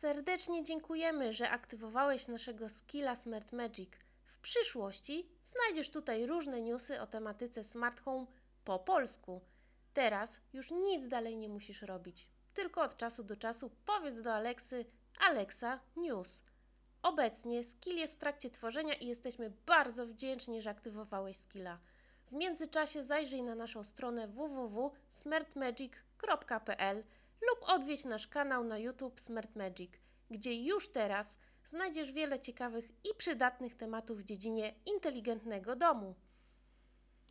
Serdecznie dziękujemy, że aktywowałeś naszego skilla Smart Magic. W przyszłości znajdziesz tutaj różne newsy o tematyce Smart Home po polsku. Teraz już nic dalej nie musisz robić. Tylko od czasu do czasu powiedz do Aleksy Alexa News. Obecnie skill jest w trakcie tworzenia i jesteśmy bardzo wdzięczni, że aktywowałeś skilla. W międzyczasie zajrzyj na naszą stronę www.smartmagic.pl lub odwiedź nasz kanał na YouTube Smart Magic, gdzie już teraz znajdziesz wiele ciekawych i przydatnych tematów w dziedzinie inteligentnego domu.